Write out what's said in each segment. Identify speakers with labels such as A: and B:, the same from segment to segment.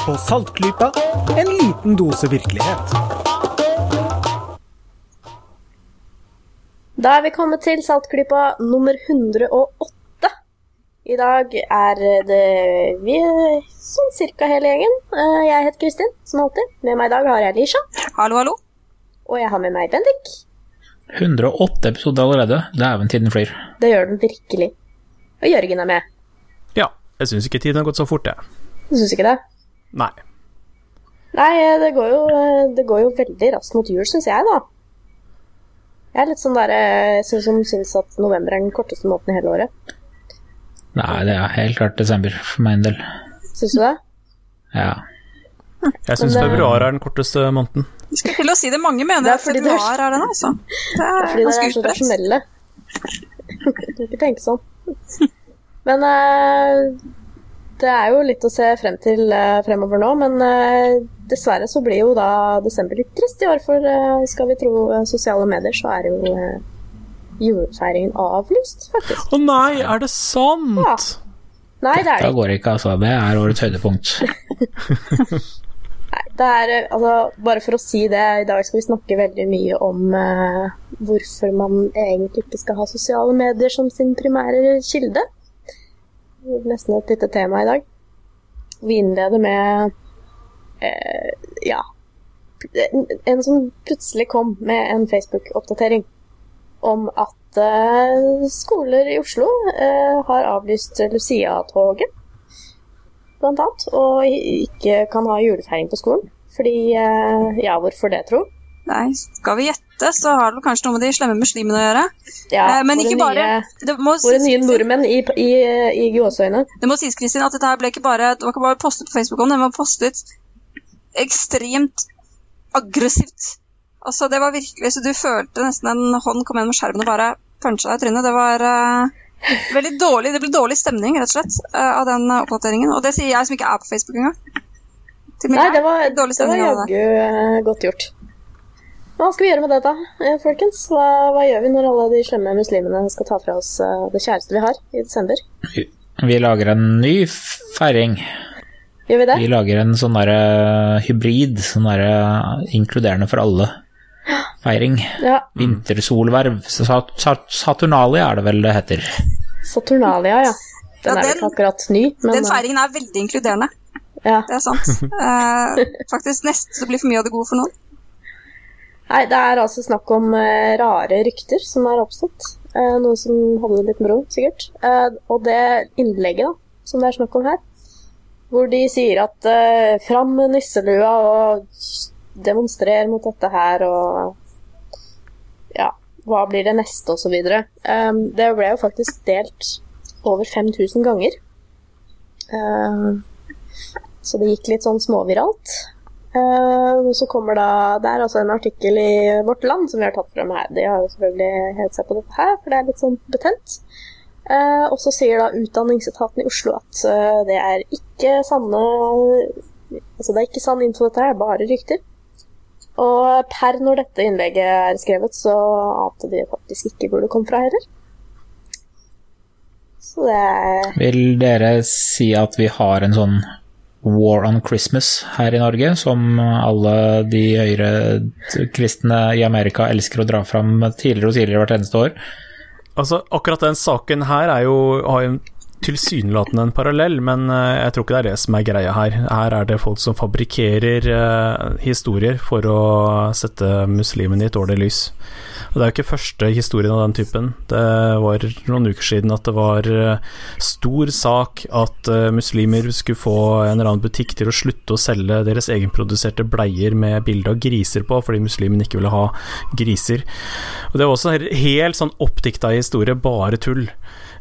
A: hører på Saltklypa, en liten dose virkelighet.
B: Da er vi kommet til Saltklypa nummer 108. I dag er det vi sånn cirka hele gjengen. Eh, Jeg heter Kristin, som alltid. Med meg i dag har jeg Lisha.
C: Hallo, hallo.
B: Og jeg har med meg Bendik.
D: 108 episoder allerede. Dæven, tiden flyr.
B: Det gjør den virkelig. Og Jørgen er med.
E: Ja, jeg syns ikke tiden har gått så fort, jeg.
B: Du syns ikke det?
E: Nei.
B: Nei, det går jo, det går jo veldig raskt mot jul, syns jeg, da. Jeg er litt sånn der, jeg synes som syns at november er den korteste måneden i hele året.
D: Nei, det er helt klart desember for meg en del.
B: Syns du det?
D: Ja.
E: Jeg syns
B: det-
E: februar er den korteste måneden.
C: Jeg skal til å si det. Mange mener
B: Det er
C: at februar er den, altså. Det er
B: Fordi dere er så rasjonelle. Du kan ikke tenke sånn. Men eh, det er jo litt å se frem til eh, fremover nå, men eh, dessverre så blir jo da desember litt trist i år, for eh, skal vi tro sosiale medier, så er jo julefeiringen avlyst, faktisk.
E: Å nei, er det sant?
B: Ja. Nei, det er det ikke.
D: går ikke, altså. Det er årets høydepunkt.
B: Nei, det er, altså, bare for å si det, i dag skal vi snakke veldig mye om eh, hvorfor man egentlig ikke skal ha sosiale medier som sin primære kilde. Nesten et lite tema i dag. Vi innleder med eh, ja en, som plutselig kom med en Facebook-oppdatering om at eh, skoler i Oslo eh, har avlyst Lucia-toget blant annet, og ikke kan ha julefeiring på skolen. Fordi eh, Ja, hvorfor det, tro?
C: Nei, skal vi gjette, så har det kanskje noe med de slemme muslimene å gjøre.
B: Ja,
C: Eh, men ikke bare
B: nye,
C: det
B: Våre nye nordmenn i, i, i gåseøyne.
C: det må sies, Kristin, at dette her ble ikke bare Det var ikke bare postet på Facebook om, det var postet ekstremt aggressivt. Altså, det var virkelig Så du følte nesten en hånd kom gjennom skjermen og bare puncha deg i trynet. Det var uh, veldig dårlig Det ble dårlig stemning, rett og slett, uh, av den eh, oppdateringen. Og det sier jeg som ikke er på Facebook engang.
B: Nei, det var, det var jaggu godt gjort. Hva skal vi gjøre med det, da, eh, folkens? Hva, hva gjør vi når alle de slemme muslimene skal ta fra oss eh, det kjæreste vi har i desember?
D: Vi lager en ny feiring.
B: Gjør vi det?
D: Vi lager en sånn derre hybrid, sånn derre inkluderende for alle. Feiring.
B: Ja.
D: Vintersolverv. Sat Sat Saturnalia er det vel det heter.
B: Saturnalia, ja. Den
C: Ja,
B: er ikke akkurat ny, men
C: Den
B: eh,
C: feiringen er veldig inkluderende.
B: ja.
C: Det er sant. Eh, faktisk nesten så blir for mye av det gode for noen.
B: Nei, det er altså snakk om eh, rare rykter som er oppstått. Eh, noe som havner litt litt moro, sikkert. Eh, og det innlegget da, som det er snakk om her, hvor de sier at uh, fram med nisselua og demonstrer mot dette her og ja, hva blir det neste og så videre. Um, det ble jo faktisk delt over 5000 ganger. Eh, så det gikk litt sånn småviralt. Og så kommer da Det er altså en artikkel i Vårt Land som vi har tatt frem her. De har jo selvfølgelig hevet seg på dette her, for det er litt sånn betent. Uh, og så sier da Utdanningsetaten i Oslo at uh, det er ikke sanne Altså det er ikke sann info, dette her, bare rykter. Og per når dette innlegget er skrevet, så ante de faktisk ikke hvor det kom fra heller. Så det
D: Vil dere si at vi har en sånn War on Christmas her i Norge, som alle de høyre kristne i Amerika elsker å dra fram tidligere og tidligere hvert eneste år?
E: Altså, akkurat den saken her er jo, har jo tilsynelatende en parallell, men eh, jeg tror ikke det er det som er greia her. Her er det folk som fabrikkerer eh, historier for å sette muslimene i et dårlig lys. Det er jo ikke første historien av den typen. Det var noen uker siden at det var eh, stor sak at eh, muslimer skulle få en eller annen butikk til å slutte å selge deres egenproduserte bleier med bilde av griser på, fordi muslimene ikke ville ha griser. Og Det var også en helt sånn oppdikta historie, bare tull.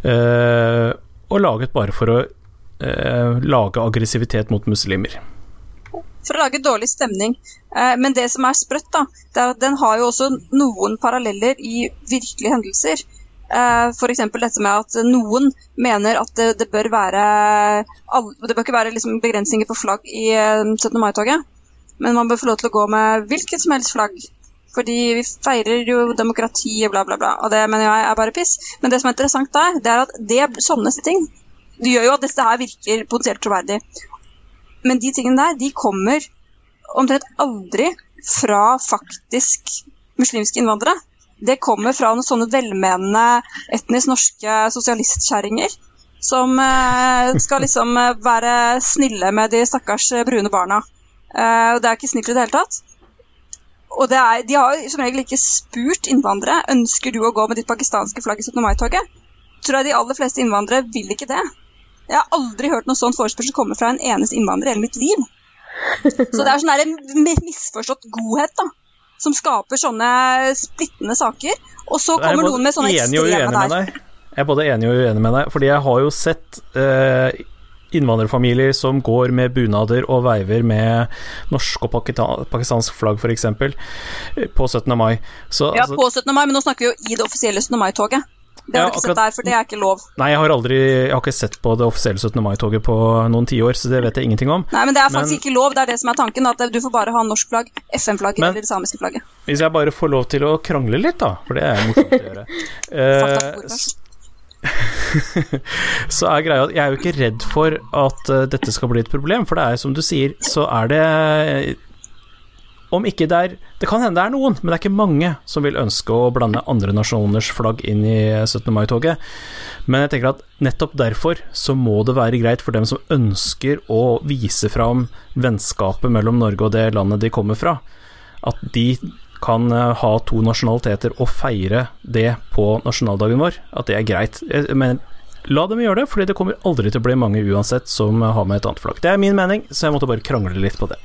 E: Eh, og laget bare for å lage aggressivitet mot muslimer.
C: For å lage dårlig stemning. Eh, men det som er sprøtt, da, det er at den har jo også noen paralleller i virkelige hendelser. Uh, F.eks. dette med at noen mener at det, det bør være Det bør ikke være liksom begrensninger på flagg i eh, 17. mai-toget, men man bør få lov til å gå med hvilket som helst flagg. Fordi vi feirer jo demokrati og bla, bla, bla. Og det mener jeg er bare piss. Men det som er interessant der, det er at det, sånne ting det gjør jo at dette her virker potensielt troverdig. Men de tingene der, de kommer omtrent aldri fra faktisk muslimske innvandrere. Det kommer fra noen sånne velmenende etnisk norske sosialistkjerringer som eh, skal liksom eh, være snille med de stakkars eh, brune barna. Og det er ikke snilt i det hele tatt. Og er, de har som regel ikke spurt innvandrere ønsker du å gå med ditt pakistanske flagg i 17. mai-toget. Tror jeg de aller fleste innvandrere vil ikke det. Jeg har aldri hørt noe sånn forespørsel komme fra en eneste innvandrer i hele mitt liv. Så det er sånn en misforstått godhet da, som skaper sånne splittende saker. Og så
E: er
C: kommer noen med sånne ekstreme
E: med
C: der.
E: Jeg er både enig og uenig med deg, fordi jeg har jo sett eh, innvandrerfamilier som går med bunader og veiver med norsk og pakistansk flagg, f.eks., på 17. mai. Så,
C: Ja,
E: altså,
C: på 17. mai, men nå snakker vi jo i det offisielle 17. mai-toget. Det har
E: Ja,
C: du ikke
E: akkurat-
C: sett der, for det er ikke lov.
E: Nei, jeg har aldri Jeg har ikke sett på det offisielle 17. mai-toget på noen tiår, så det vet jeg ingenting om.
C: Nei, men det er faktisk
E: Men-
C: ikke lov. Det er det som er tanken. At du får bare ha norsk flagg, FN-flagget eller det samiske flagget.
E: Hvis jeg bare får lov til å krangle litt, da, for det er morsomt å gjøre eh, så er greia at jeg er jo ikke redd for at eh, dette skal bli et problem, for det er som du sier, så er det Om ikke det er Det kan hende det er noen, men det er ikke mange som vil ønske å blande andre nasjoners flagg inn i 17. mai-toget. Men jeg tenker at nettopp derfor så må det være greit for dem som ønsker å vise fram vennskapet mellom Norge og det landet de kommer fra, at de kan eh, ha to nasjonaliteter og feire det på nasjonaldagen vår, at det er greit. Men la dem gjøre det, fordi det kommer aldri til å bli mange uansett som har med et annet flagg. Det er min mening, så jeg måtte bare krangle litt på det.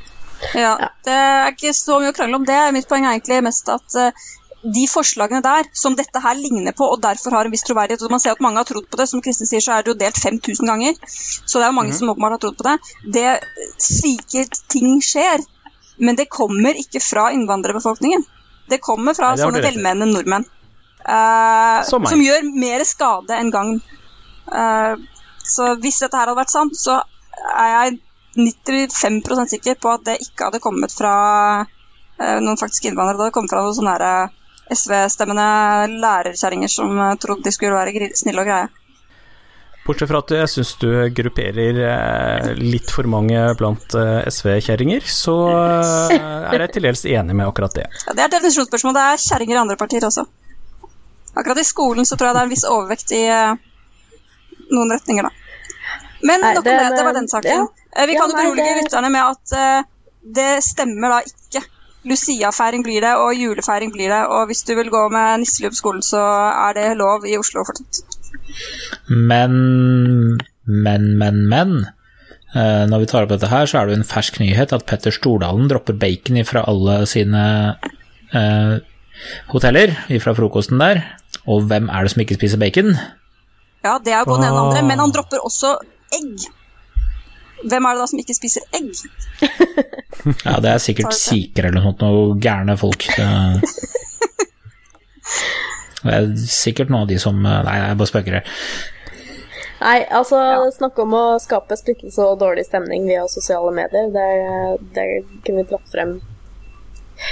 C: Ja, det er ikke så mye å krangle om det. Mitt poeng er egentlig mest at eh, de forslagene der, som dette her ligner på, og derfor har en viss troverdighet, og man ser at mange har trodd på det, som Kristin sier, så er det jo delt 5000 ganger, så det er jo mange som åpenbart har trodd på det. det. Slike ting skjer, men det kommer ikke fra innvandrerbefolkningen. Det kommer fra
E: Nei, det
C: sånne velmenende nordmenn. Uh,
E: Som
C: som gjør mer skade enn gagn. Uh, så hvis dette her hadde vært sant, så er jeg 95% sikker på at det ikke hadde kommet fra eh, noen faktiske innvandrere. Det hadde kommet fra noen sånne eh, SV-stemmende lærerkjerringer som eh, trodde de skulle være snille og greie.
E: Bortsett fra at jeg syns du grupperer eh, litt for mange blant SV-kjerringer, så er jeg til dels enig med akkurat det.
C: Ja, det er definisjonsspørsmål. Det er kjerringer i andre partier også. Akkurat i skolen så tror jeg det er en viss overvekt i noen retninger, da. Men nok om
B: det-
C: det. Det var den saken.
B: ja.
C: Eh, Vi kan jo
B: ja,
C: berolige
B: det-
C: lytterne med at eh, det stemmer da ikke. Lucia-feiring blir det, og julefeiring blir det. Og hvis du vil gå med nisselue på skolen, så er det lov i Oslo fortsatt.
D: Men, men, men, men. Eh, når vi tar opp dette her, så er det jo en fersk nyhet at Petter Stordalen dropper bacon fra alle sine eh, hoteller, fra frokosten der. Og hvem er det som ikke spiser bacon?
C: Ja, det er jo både den ene og andre,
E: Ah.
C: men han dropper også egg. Hvem er det da som ikke spiser egg?
D: Ja, det er sikkert sikher eller noe sånt, noe gærne folk. Det det er sikkert noen av de som Nei, jeg bare spøker her.
B: Nei, altså snakke om å skape splittelse og dårlig stemning via sosiale medier, det, det kunne vi dratt frem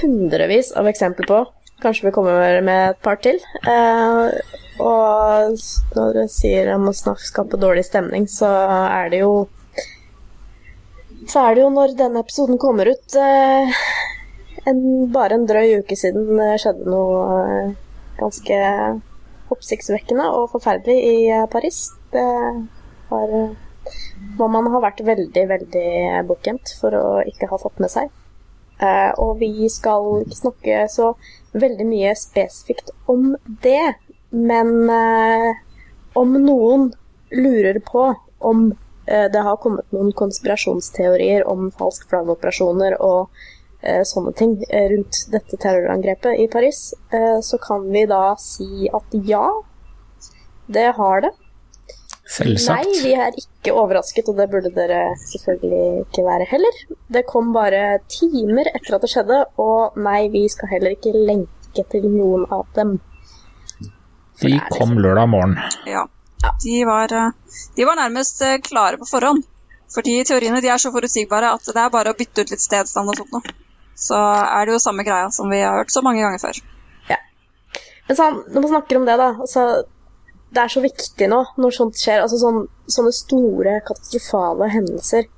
B: hundrevis av eksempler på. Kanskje vi kommer med et par til. Eh, og når du sier om å skape dårlig stemning, så er det jo Så er det jo når denne episoden kommer ut eh, en, Bare en drøy uke siden skjedde noe eh, ganske oppsiktsvekkende og forferdelig i eh, Paris. Det har, eh, må man ha vært veldig, veldig bortgjemt for å ikke ha fått med seg. Eh, og vi skal ikke snakke så veldig mye spesifikt om det, men eh, om noen lurer på om eh, det har kommet noen konspirasjonsteorier om falsk flaggoperasjoner og eh, sånne ting eh, rundt dette terrorangrepet i Paris, eh, så kan vi da si at ja, det har det.
D: Selvsagt.
B: Nei, vi er ikke overrasket, og det burde dere selvfølgelig ikke være heller. Det kom bare timer etter at det skjedde, og nei, vi skal heller ikke lenke til noen av dem. For
D: De kom
B: liksom-
D: lørdag morgen.
C: Ja. De var, eh, de var nærmest eh, klare på forhånd. Fordi teoriene de er så forutsigbare at det er bare å bytte ut litt stedstand og sånt noe. Så er det jo samme greia som vi har hørt så mange ganger før.
B: Men sånn, når man snakker om det, da altså, Det er så viktig nå når sånt skjer. Altså sånn, sånne store, katastrofale hendelser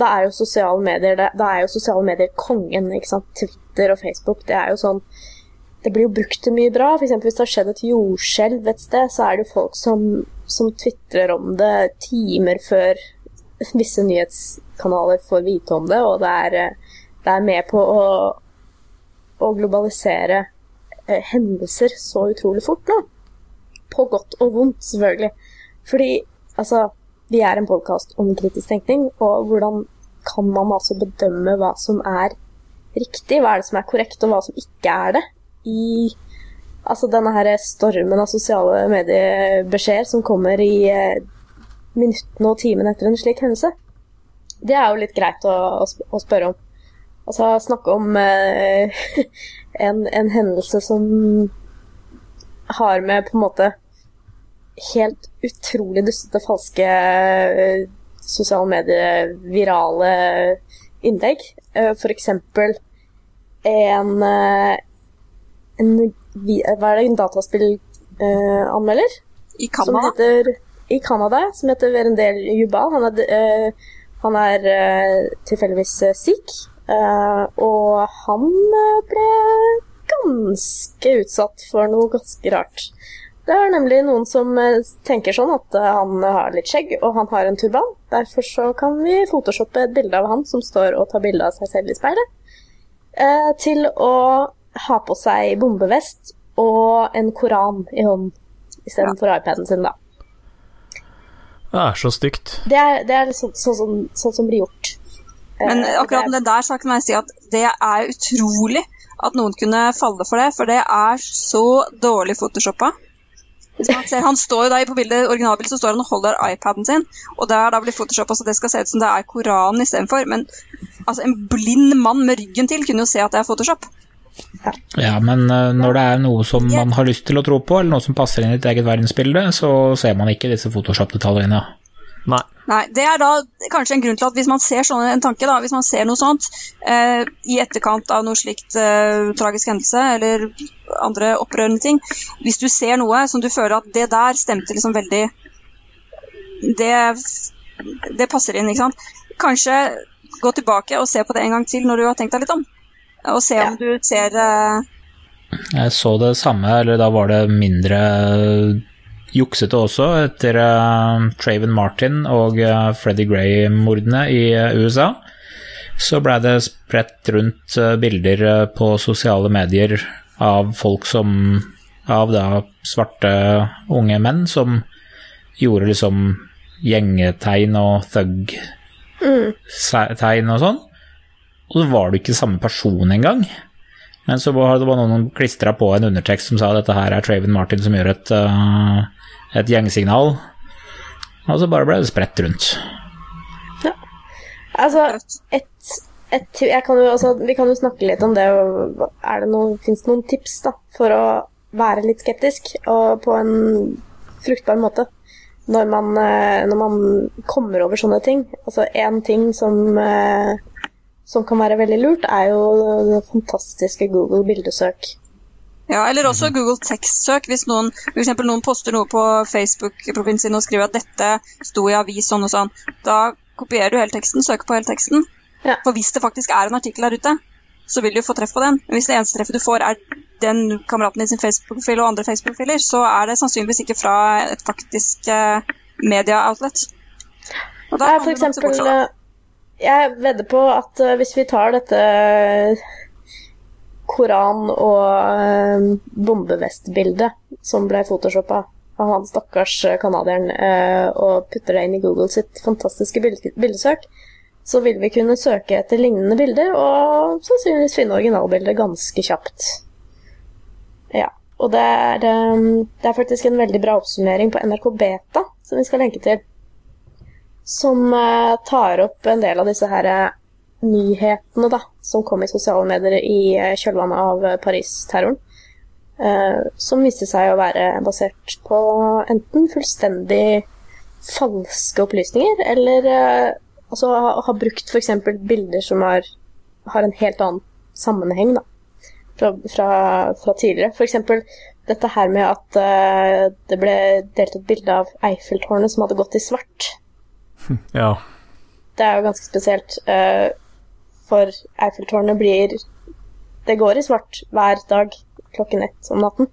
B: da er jo sosiale medier det, da er jo sosiale medier kongen. ikke sant? Twitter og Facebook. Det er jo sånn Det blir jo brukt til mye bra. Eksempel hvis det har skjedd et jordskjelv et sted, så er det jo folk som, som tvitrer om det timer før visse nyhetskanaler får vite om det, og det er, det er med på å, å globalisere eh, hendelser så utrolig fort nå. På godt og vondt, selvfølgelig. Fordi altså vi er en podkast om kritisk tenkning, og hvordan kan man altså bedømme hva som er riktig, hva er det som er korrekt, og hva som ikke er det, i altså denne her stormen av sosiale mediebeskjeder som kommer i eh, minuttene og timene etter en slik hendelse? Det er jo litt greit å, å spørre om. Altså snakke om eh, en, en hendelse som har med på en måte helt utrolig dustete, falske uh, sosiale medier, virale innlegg. F.eks. for eksempel en, uh, en Hva er det, en dataspillanmelder?
C: I Canada?
B: I Canada, som heter Verendel Jubal. Han er, han er tilfeldigvis sikh. og han ble ganske utsatt for noe ganske rart. Det er nemlig noen som eh, tenker sånn at eh, han har litt skjegg, og han har en turban. Derfor så kan vi photoshoppe et bilde av han som står og tar bilde av seg selv i speilet, eh, til å ha på seg bombevest og en koran i hånden istedenfor ja. iPaden sin, da.
E: Det er så stygt.
B: Det er, det er sånn, sånn, sånn, sånn, som blir gjort.
C: Men akkurat det der så kan jeg si at det er utrolig at noen kunne falle for det, for det er så dårlig photoshoppa. Ser, han står jo da På bildet, originalbildet så står han og holder iPaden sin, og det er da blir photoshoppa så det skal se ut som det er Koranen istedenfor. Men altså, en blind mann med ryggen til kunne jo se at det er Photoshop.
D: Ja, men uh, når det er noe som man har lyst til å tro på, eller noe som passer inn i ditt eget verdensbilde, så ser man ikke disse Photoshop-detaljene.
E: Nei.
C: Nei. Det er da kanskje en grunn til at hvis man ser sånne, en tanke, da, hvis man ser noe sånt eh, i etterkant av noe slikt eh, tragisk hendelse eller andre opprørende ting Hvis du ser noe som du føler at det der stemte liksom veldig Det, det passer inn, ikke sant. Kanskje gå tilbake og se på det en gang til når du har tenkt deg litt om. Og se om du ser eh...
D: Jeg så det samme, eller da var det mindre juksete også etter uh, Traven Martin og uh, Freddie Gray-mordene i uh, USA. Så blei det spredt rundt bilder på sosiale medier av folk som Av da svarte unge menn som gjorde liksom gjengetegn og thug-tegn og sånn. Og så var det ikke samme person engang. Men så var det noen klistra på en undertekst som sa at dette her er Traven Martin som gjør et uh, et gjengsignal, og så bare ble det spredt rundt.
B: Ja. Altså, et, et kan jo, altså, Vi kan jo snakke litt om det. Er det noe, Fins det noen tips da, for å være litt skeptisk, og på en fruktbar måte? Når man, eh, når man kommer over sånne ting. Altså, én ting som, eh, som kan være veldig lurt, er jo det fantastiske Google bildesøk.
C: Ja, eller også mhm. Google tekstsøk. Hvis noen, for eksempel, noen poster noe på Facebook-profilen sin og skriver at dette sto i avis sånn og sånn, da kopierer du hele teksten, søker på hele teksten. Ja. For hvis det faktisk er en artikkel der ute, så vil du få treff på den. Men hvis det eneste treffet du får, er den kameraten din sin Facebook-profil og andre Facebook-profiler, så er det sannsynligvis ikke fra et faktisk uh, media-outlet.
B: Og da ja, for eksempel, eh, jeg vedder på at uh, hvis vi tar dette koran- og bombevest-bildet som ble photoshoppa av han stakkars eh, canadieren, og putter det inn i Google sitt fantastiske bildesøk, så vil vi kunne søke etter lignende bilder og sannsynligvis finne originalbildet ganske kjapt. Ja. Og det er, det er, faktisk en veldig bra oppsummering på NRK Beta, som vi skal lenke til, som uh, tar opp en del av disse her nyhetene da, som kom i sosiale medier i eh, kjølvannet av eh, Paris-terroren. Eh, som viste seg å være basert på enten fullstendig falske opplysninger, eller eh, altså ha, ha brukt f.eks. bilder som har, har, en helt annen sammenheng da, fra, fra, fra tidligere. F.eks. dette her med at uh, det ble delt et bilde av Eiffeltårnet som hadde gått i svart.
E: Ja.
B: det er jo ganske spesielt. eh, for Eiffeltårnet blir Det går i svart hver dag klokken ett om natten.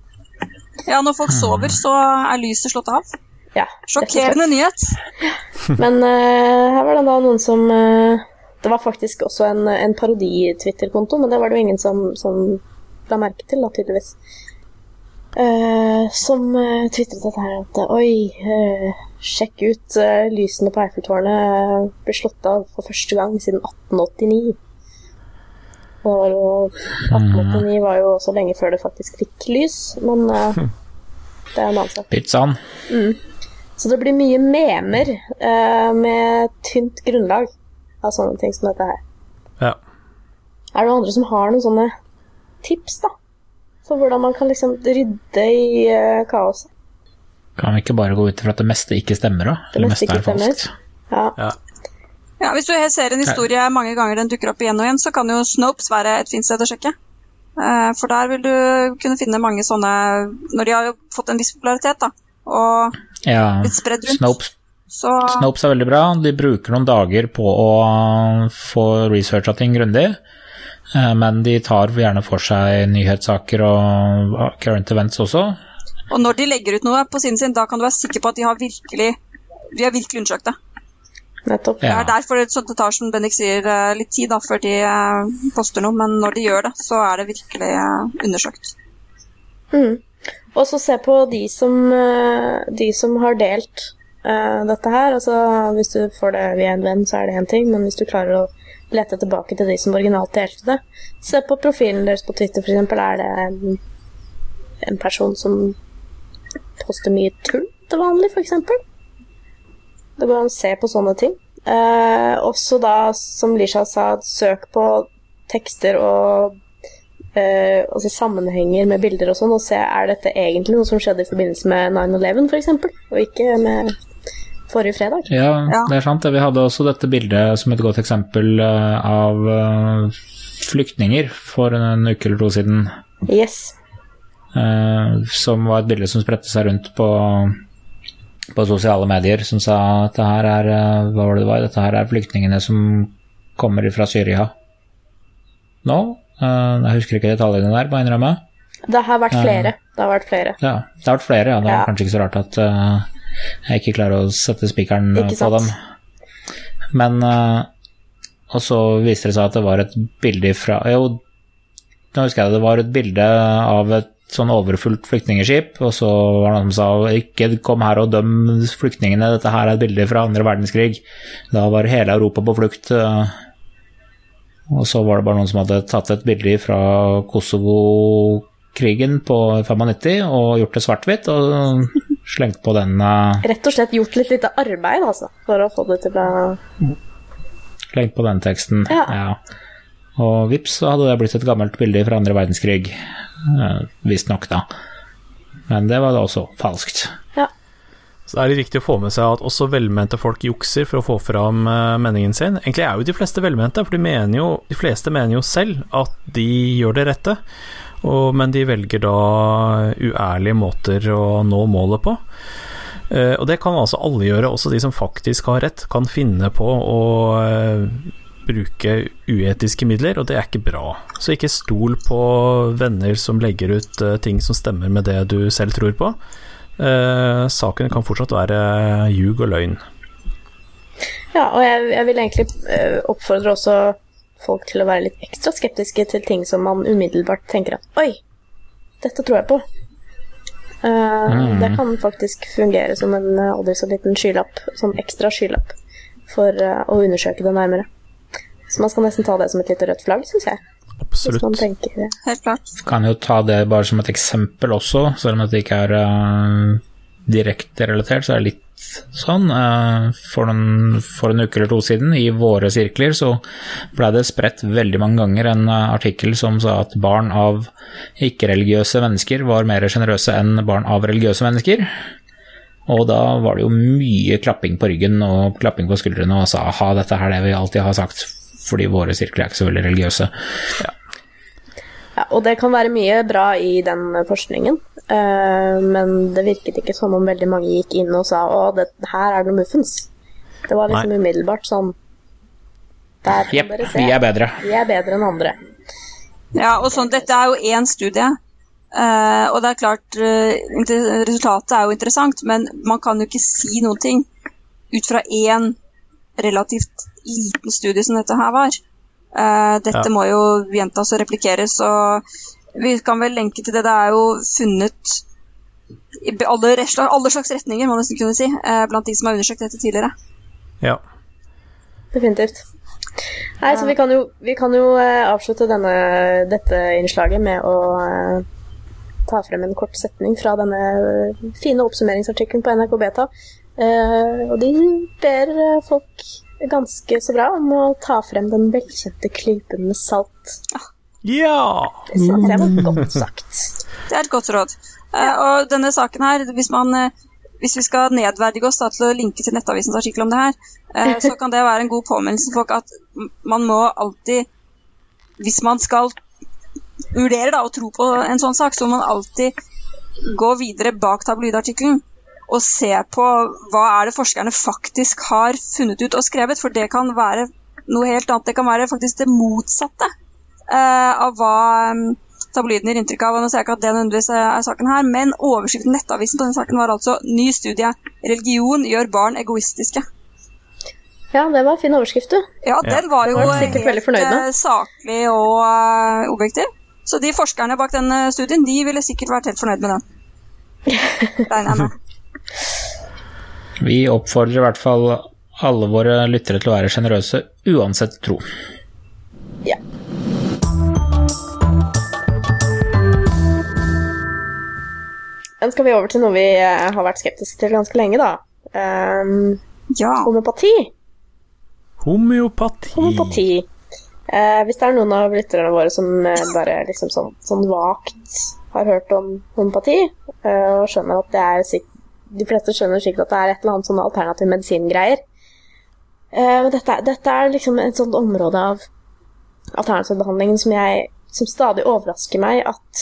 C: Ja, når folk sover, så er lyset slått av.
B: Ja.
C: Sjokkerende nyhet.
B: Men uh, her var det da noen som uh, Det var faktisk også en, en parodi-Twitter-konto, men det var det jo ingen som, som la merke til, da, tydeligvis. Uh, som uh, tvitret dette her at oi, eh, sjekk ut uh, lysene på Eiffeltårnet uh, ble slått av for første gang siden 1889. Og 1889 var jo også lenge før det faktisk fikk lys, men uh, det er en annen sak.
D: Pizzaen.
B: Så det blir mye memer uh, med tynt grunnlag av sånne ting som dette her.
E: Ja.
B: Er det noen andre som har noen sånne tips, da? For hvordan man kan liksom rydde i eh, kaoset?
D: Kan vi ikke bare gå ut ifra at det meste ikke stemmer, da?
B: Det
D: Eller
B: meste
D: meste er falskt?
B: Ja.
E: ja.
C: Ja, Hvis du ser en historie mange ganger den dukker opp igjen og igjen, så kan jo Snopes være et fint sted å sjekke. Eh, For der vil du kunne finne mange sånne Når de har fått en viss popularitet da, og
D: Ja.
C: blitt spredd rundt,
D: Snopes,
C: så
D: Snopes er veldig bra. De bruker noen dager på å få researcha ting grundig. eh, Men de tar gjerne for seg nyhetssaker og current events også.
C: Og når de legger ut noe på siden sin, da kan du være sikker på at de har virkelig, de har virkelig undersøkt det.
B: Nettopp.
C: Det er derfor det, det tar, som Bendik sier, eh, litt tid da, før de eh, poster noe, men når de gjør det, så er det virkelig eh, undersøkt.
B: Mm. Og så se på de som, de som har delt uh, dette her. Altså, hvis du får det via en venn, så er det én ting, men hvis du klarer å lete tilbake til de som originalt delte det Se på profilen deres på Twitter, f.eks. Er det en, en person som poster mye tull til vanlig, f.eks.? Det går an å se på sånne ting. Eh, også da, som Lisha sa, søk på tekster og eh, altså sammenhenger med bilder og sånn, og se er dette egentlig noe som skjedde i forbindelse med 9-11 f.eks., og ikke med forrige fredag.
D: Ja,
C: Ja.
D: det er sant. Vi hadde også dette bildet som et godt eksempel eh, av eh, flyktninger for en uke eller to siden.
B: Yes.
D: Eh, Som var et bilde som spredte seg rundt på, på sosiale medier, som sa at det her er eh, Hva var det det var? Dette her er flyktningene som kommer fra Syria nå. Eh, Jeg husker ikke detaljene der, må jeg innrømme.
B: Det har vært flere. Det har vært flere.
D: Ja, det har vært flere, ja. Det er
B: Ja.
D: kanskje ikke så rart at jeg ikke klarer å sette spikeren på dem. Men Og så viste det seg at det var et bilde fra Jo, nå husker jeg det, det var et bilde av et sånn overfullt flyktningskip, og så var det noen som sa ikke kom her og døm flyktningene, dette her er et bilde fra andre verdenskrig. Da var hele Europa på flukt. eh, Og så var det bare noen som hadde tatt et bilde fra Kosovo-krigen på 95 og gjort det svart-hvitt, og slengt på den, eh,
B: Rett og slett gjort litt lite arbeid, altså, for å få det til å
D: slengt på den teksten.
B: Ja.
D: Og vips, så hadde det blitt et gammelt bilde fra andre verdenskrig. Eh, Visstnok, da. Men det var da også falskt.
B: Ja.
E: Så det er litt viktig å få med seg at også velmente folk jukser for å få fram eh, meningen sin. Egentlig er jo de fleste velmente, for de, mener jo, de fleste mener jo selv at de gjør det rette, og, men de velger da uærlige måter å nå målet på. Eh, og det kan altså alle gjøre, også de som faktisk har rett, kan finne på å eh, bruke uetiske midler, og det er ikke bra. Så ikke stol på venner som legger ut eh, ting som stemmer med det du selv tror på. Eh, saken kan fortsatt være ljug og løgn.
B: Ja, og jeg, jeg vil egentlig eh, oppfordre også folk til å være litt ekstra skeptiske til ting som man umiddelbart tenker at Oi, dette tror jeg på. Eh, Det kan faktisk fungere som en aldri så liten skylapp, som ekstra skylapp, for uh, å undersøke det nærmere. Så man skal nesten ta det som et lite rødt flagg, syns jeg. Absolutt. Hvis man tenker det.
C: Helt klart.
D: Kan jo ta det bare som et eksempel også, selv om det ikke er uh, direkte relatert, så er det litt sånn. eh, for, noen, for en uke eller to siden, i våre sirkler, så ble det spredt veldig mange ganger en eh, artikkel som sa at barn av ikke-religiøse mennesker var mer sjenerøse enn barn av religiøse mennesker. Og da var det jo mye klapping på ryggen og klapping på skuldrene og sa aha, dette her er det vi alltid har sagt, fordi våre sirkler er ikke så veldig religiøse.
B: Ja, og det kan være mye bra i den forskningen, uh, men det virket ikke som om veldig mange gikk inn og sa å, det, her er det noe muffens. Det var liksom umiddelbart sånn Der kan
D: yep,
B: dere se.
D: vi er bedre.
B: Vi er bedre enn andre.
C: Ja, og sånn, Dette er jo én studie, Uh, og det er klart uh, resultatet er jo interessant, men man kan jo ikke si noen ting ut fra én relativt liten studie som dette her var. Uh, dette
E: Ja.
C: må jo gjentas og replikeres, og vi kan vel lenke til det. Det er jo funnet i alle, alle slags retninger, må man nesten kunne si, uh, blant de som har undersøkt dette tidligere.
E: Ja.
B: Definitivt. Nei, så vi kan jo, vi kan jo eh, avslutte denne, dette innslaget med å ta frem en kort setning fra denne fine oppsummeringsartikkelen på NRK Beta. Eh, og de ber folk ganske så bra om å ta frem den velkjente klypen med salt.
E: Ja!
B: Det synes jeg var godt sagt.
C: Det er et godt råd. Eh, og denne saken her, hvis, man, eh, hvis vi skal nedverdige oss da, til å linke til Nettavisens artikkel om det her, eh, så kan det være en god påminnelse for folk at man må alltid, hvis man skal vurdere da, og tro på en sånn sak, så må man alltid gå videre bak tabloidartikkelen og se på hva er det forskerne faktisk har funnet ut og skrevet, for det kan være noe helt annet. Det kan være faktisk det motsatte eh, av hva um, tabloiden gir inntrykk av. og Nå ser jeg ikke at det nødvendigvis er saken her, men overskriften i Nettavisen på den saken var altså 'Ny studie. Religion gjør barn egoistiske'.
B: Ja, det var en fin overskrift, du.
C: Ja, den var jo
B: Det var med.
C: eh, saklig og uh, objektiv. Så de forskerne bak den studien de ville sikkert vært helt fornøyd med den. Regner jeg med.
D: Vi oppfordrer i hvert fall alle våre lyttere til å være sjenerøse uansett tro.
B: Ja. Men skal vi over til noe vi eh, har vært skeptiske til ganske lenge, da. Um,
C: Ja.
B: homopati.
E: Homeopati.
B: Homopati. Uh, hvis det er noen av lytterne våre som eh, bare liksom sånn, sånn vagt har hørt om homopati, uh, og skjønner at det er sik De fleste skjønner sikkert at det er et eller annet sånn alternativ medisin-greier. men dette, dette er liksom et sånt område av alternativbehandlingen som jeg Som stadig overrasker meg at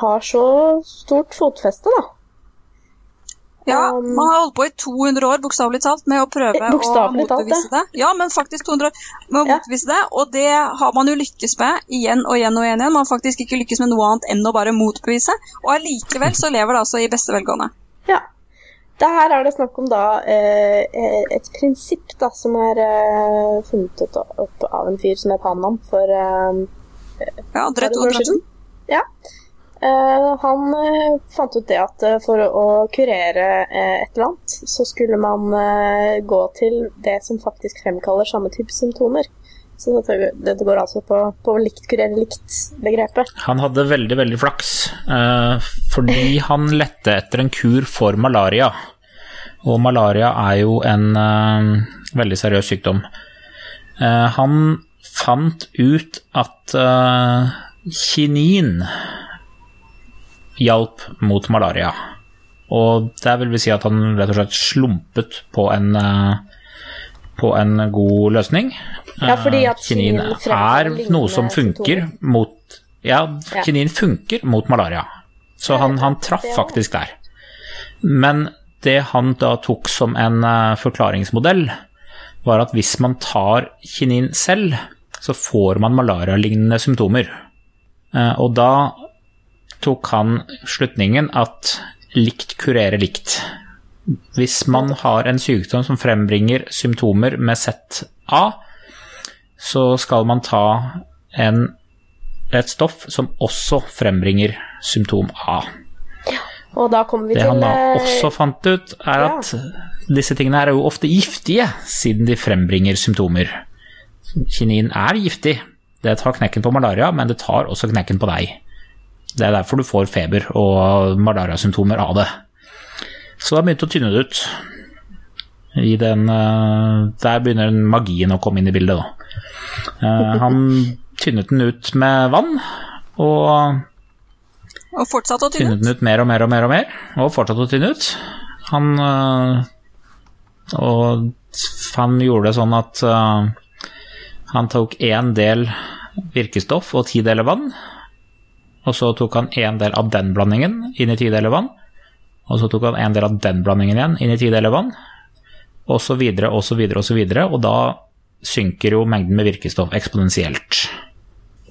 B: har så stort fotfeste, da.
C: Ja,
B: Um,
C: man har holdt på i 200 år, bokstavelig talt, med å prøve
B: Eh,
C: å motbevise det. Ja, men faktisk 200 år med å
B: Ja.
C: motbevise det, og det har man jo lykkes med igjen og igjen og igjen. Man har faktisk ikke lykkes med noe annet enn å bare motbevise, og allikevel så lever det altså i beste velgående.
B: Ja. Det her er det snakk om da eh, eh, et prinsipp da, som er eh, funnet opp av en fyr som het Panam for
C: Ja, drøyt
B: det år
C: siden.
B: Ja. Eh, han fant ut det at for å kurere et eller annet, så skulle man gå til det som faktisk fremkaller samme type symptomer. Så dette, dette går altså på, på likt kurere likt-begrepet.
D: Han hadde veldig, veldig flaks, eh, fordi han lette etter en kur for malaria. Og malaria er jo en eh, veldig seriøs sykdom. Eh, han fant ut at kinin hjalp mot malaria. Og det vil vi si at han rett og slett slumpet på en, eh, på en god løsning.
B: Ja, fordi at
D: Eh, kinin
B: kinin
D: er noe som funker mot Ja,
B: Ja.
D: kinin funker mot malaria. Så han, han traff faktisk der. Men det han da tok som en eh, forklaringsmodell, var at hvis man tar kinin selv, så får man malarialignende symptomer. Eh, Og da tok han slutningen at likt kurerer likt. Hvis man har en sykdom som frembringer symptomer med ZA, så skal man ta en, et stoff som også frembringer symptom A.
B: Og da kommer vi
D: Det
B: til
D: han da
B: eh,
D: også fant ut, er
B: ja.
D: at disse tingene er jo ofte giftige, siden de frembringer symptomer. Kinin er giftig. Det tar knekken på malaria, men det tar også knekken på deg. Det er derfor du får feber og malariasymptomer av det. Så da begynte å tynne det ut. I den, eh, der begynner magien å komme inn i bildet, da. Eh, Han tynnet den ut med vann, og
C: Og fortsatte å tynne
D: tynnet den ut mer og mer og mer, og mer, og fortsatte å tynne ut. Han øh, Og han gjorde det sånn at han tok én del virkestoff og ti deler vann. Og så tok han én del av den blandingen inn i ti deler vann. Og så tok han en del av den blandingen igjen inn i ti deler vann. Og så videre og så videre og så videre. Og da synker jo mengden med virkestoff eksponentielt.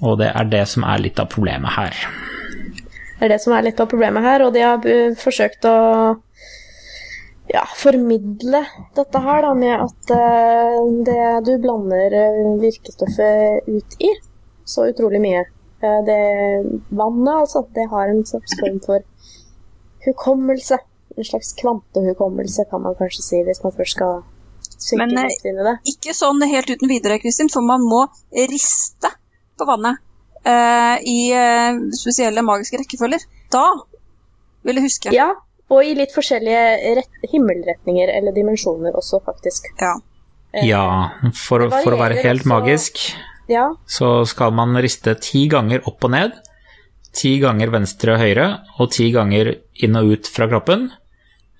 D: Og det er det som er litt av problemet her.
B: Det er det som er litt av problemet her, og de har forsøkt å ja, formidle dette her da, med at uh, det du blander uh, virkestoffet ut i, så utrolig mye. Uh, det vannet, altså, det har en slags form for hukommelse. En slags kvantehukommelse, kan man kanskje si, hvis man først skal synke
C: Men,
B: litt inn i det.
C: Ikke sånn helt uten videre, Kristin, for man må riste på vannet eh, i eh, spesielle magiske rekkefølger. Da vil jeg huske.
B: Ja, og i litt forskjellige rett, himmelretninger eller dimensjoner også, faktisk.
C: Ja.
B: Eh,
D: Ja, for, for å være helt
B: også-
D: magisk,
B: Ja,
D: så skal man riste ti ganger opp og ned, ti ganger venstre og høyre, og ti ganger inn og ut fra kroppen,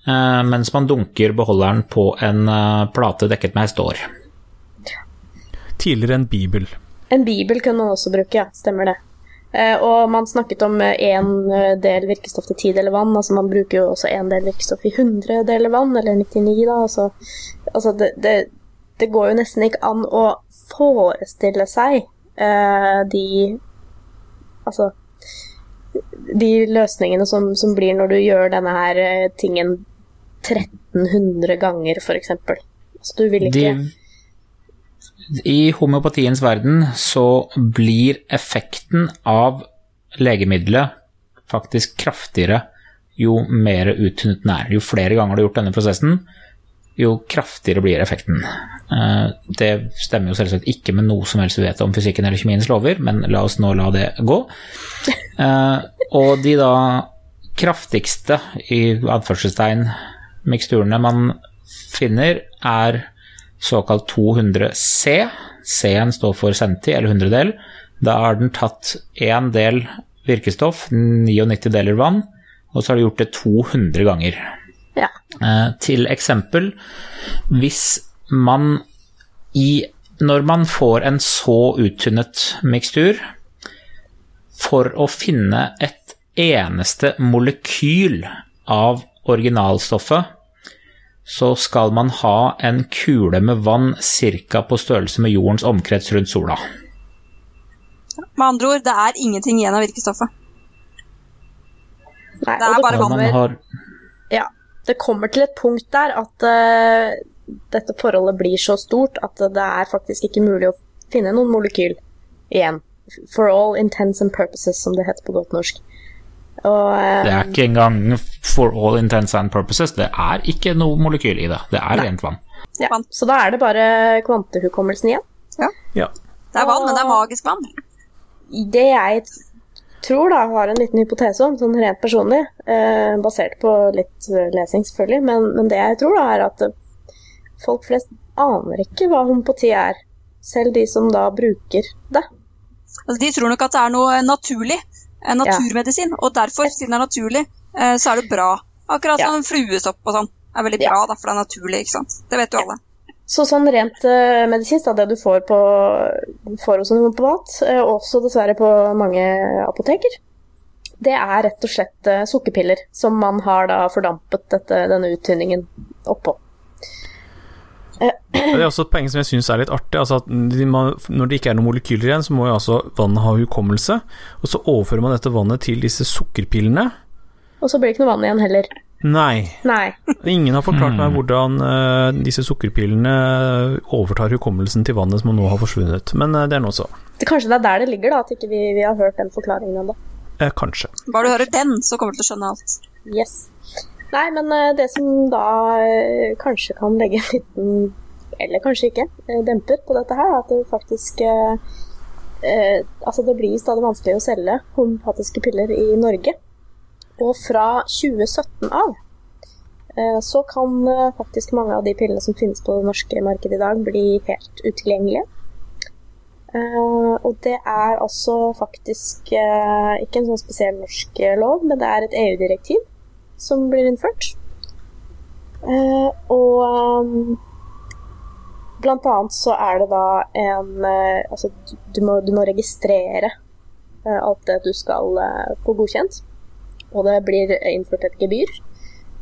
D: eh, mens man dunker beholderen på en eh, plate dekket med hestehår.
E: Tidligere en bibel.
B: En bibel kunne man også bruke, ja. Stemmer det. Eh, og man snakket om én del virkestoff til ti deler vann. Altså man bruker jo også én del virkestoff i 100 deler vann, eller 99, da. Altså, altså det, det, det går jo nesten ikke an å forestille seg uh, de Altså De løsningene som, som blir når du gjør denne her eh, tingen 1300 ganger, f.eks. Altså, du vil ikke
D: De, I homeopatiens verden så blir effekten av legemiddelet faktisk kraftigere jo mer uttynnet den er. Jo flere ganger du har gjort denne prosessen, jo kraftigere blir effekten. Eh, Det stemmer jo selvsagt ikke med noe som helst vi vet om fysikken eller kjemiens lover, men la oss nå la det gå. Eh, Og de da kraftigste, i adførselstegn miksturene man finner, er såkalt 200 C. C-en står for centi, eller hundredel. Da har den tatt én del virkestoff, 99 deler vann, og så har de gjort det 200 ganger.
B: Ja.
D: Eh, til eksempel, hvis man i Når man får en så uttynnet mikstur, for å finne et eneste molekyl av originalstoffet, så skal man ha en kule med vann ca. på størrelse med jordens omkrets rundt sola.
C: Med andre ord, det er ingenting igjen av virkestoffet.
B: Nei,
C: Det er bare vann.
B: Ja, det kommer til et punkt der at uh, dette forholdet blir så stort at det er faktisk ikke mulig å finne noen molekyl igjen. For all intents and purposes, som det heter på godt norsk. Og um,
D: Det er ikke engang for all intents and purposes. Det er ikke noe molekyl i det. Det er rent vann.
B: ja. Så da er det bare kvantehukommelsen igjen.
E: Ja.
C: Det er vann, men det er magisk vann.
B: Det jeg tror, da, har en liten hypotese om, sånn rent personlig, eh, basert på litt eh, lesing selvfølgelig, men, men det jeg tror, da, er at eh, folk flest aner ikke hva homopati er. Selv de som da bruker det.
C: Altså, de tror nok at det er noe naturlig, en naturmedisin, og derfor, siden det er naturlig, eh, så er det bra. Akkurat
B: Ja.
C: som fluesopp og sånn er veldig
B: Ja.
C: bra, da, for det er naturlig, ikke sant. Det vet jo alle.
B: Så sånn rent uh, medisinsk, da, det du får, på, får hos en homopat, eh, også dessverre på mange apoteker, det er rett og slett eh, sukkerpiller som man har da fordampet dette, denne uttynningen oppå.
E: Det er også et poeng som jeg syns er litt artig. Altså at når det ikke er noen molekyler igjen, så må jo altså vannet ha hukommelse. Og så overfører man dette vannet til disse sukkerpillene.
B: Og så blir det ikke noe vann igjen heller.
E: Nei.
B: Nei.
E: Ingen har forklart meg hvordan uh, disse sukkerpillene overtar hukommelsen til vannet som nå har forsvunnet. Men uh, det er nå så.
B: Det, kanskje det er der det ligger, da, at ikke vi, vi har hørt den forklaringen ennå.
E: Eh, kanskje.
C: Bare du hører den, så kommer du til å skjønne alt.
B: Yes. Nei, men uh, det som da eh, kanskje kan legge en liten Eller kanskje ikke eh, demper på dette her, er at det faktisk eh, eh, Altså, det blir stadig vanskelig å selge homopatiske piller i Norge. Og fra 2017 av eh, så kan eh, faktisk mange av de pillene som finnes på det norske markedet i dag, bli helt utilgjengelige. Eh, og det er altså faktisk ikke en sånn spesiell norsk lov, men det er et EU-direktiv som blir innført. Og blant annet så er det da en Altså, du- må, du må registrere alt det du skal få godkjent. Og det blir innført et gebyr.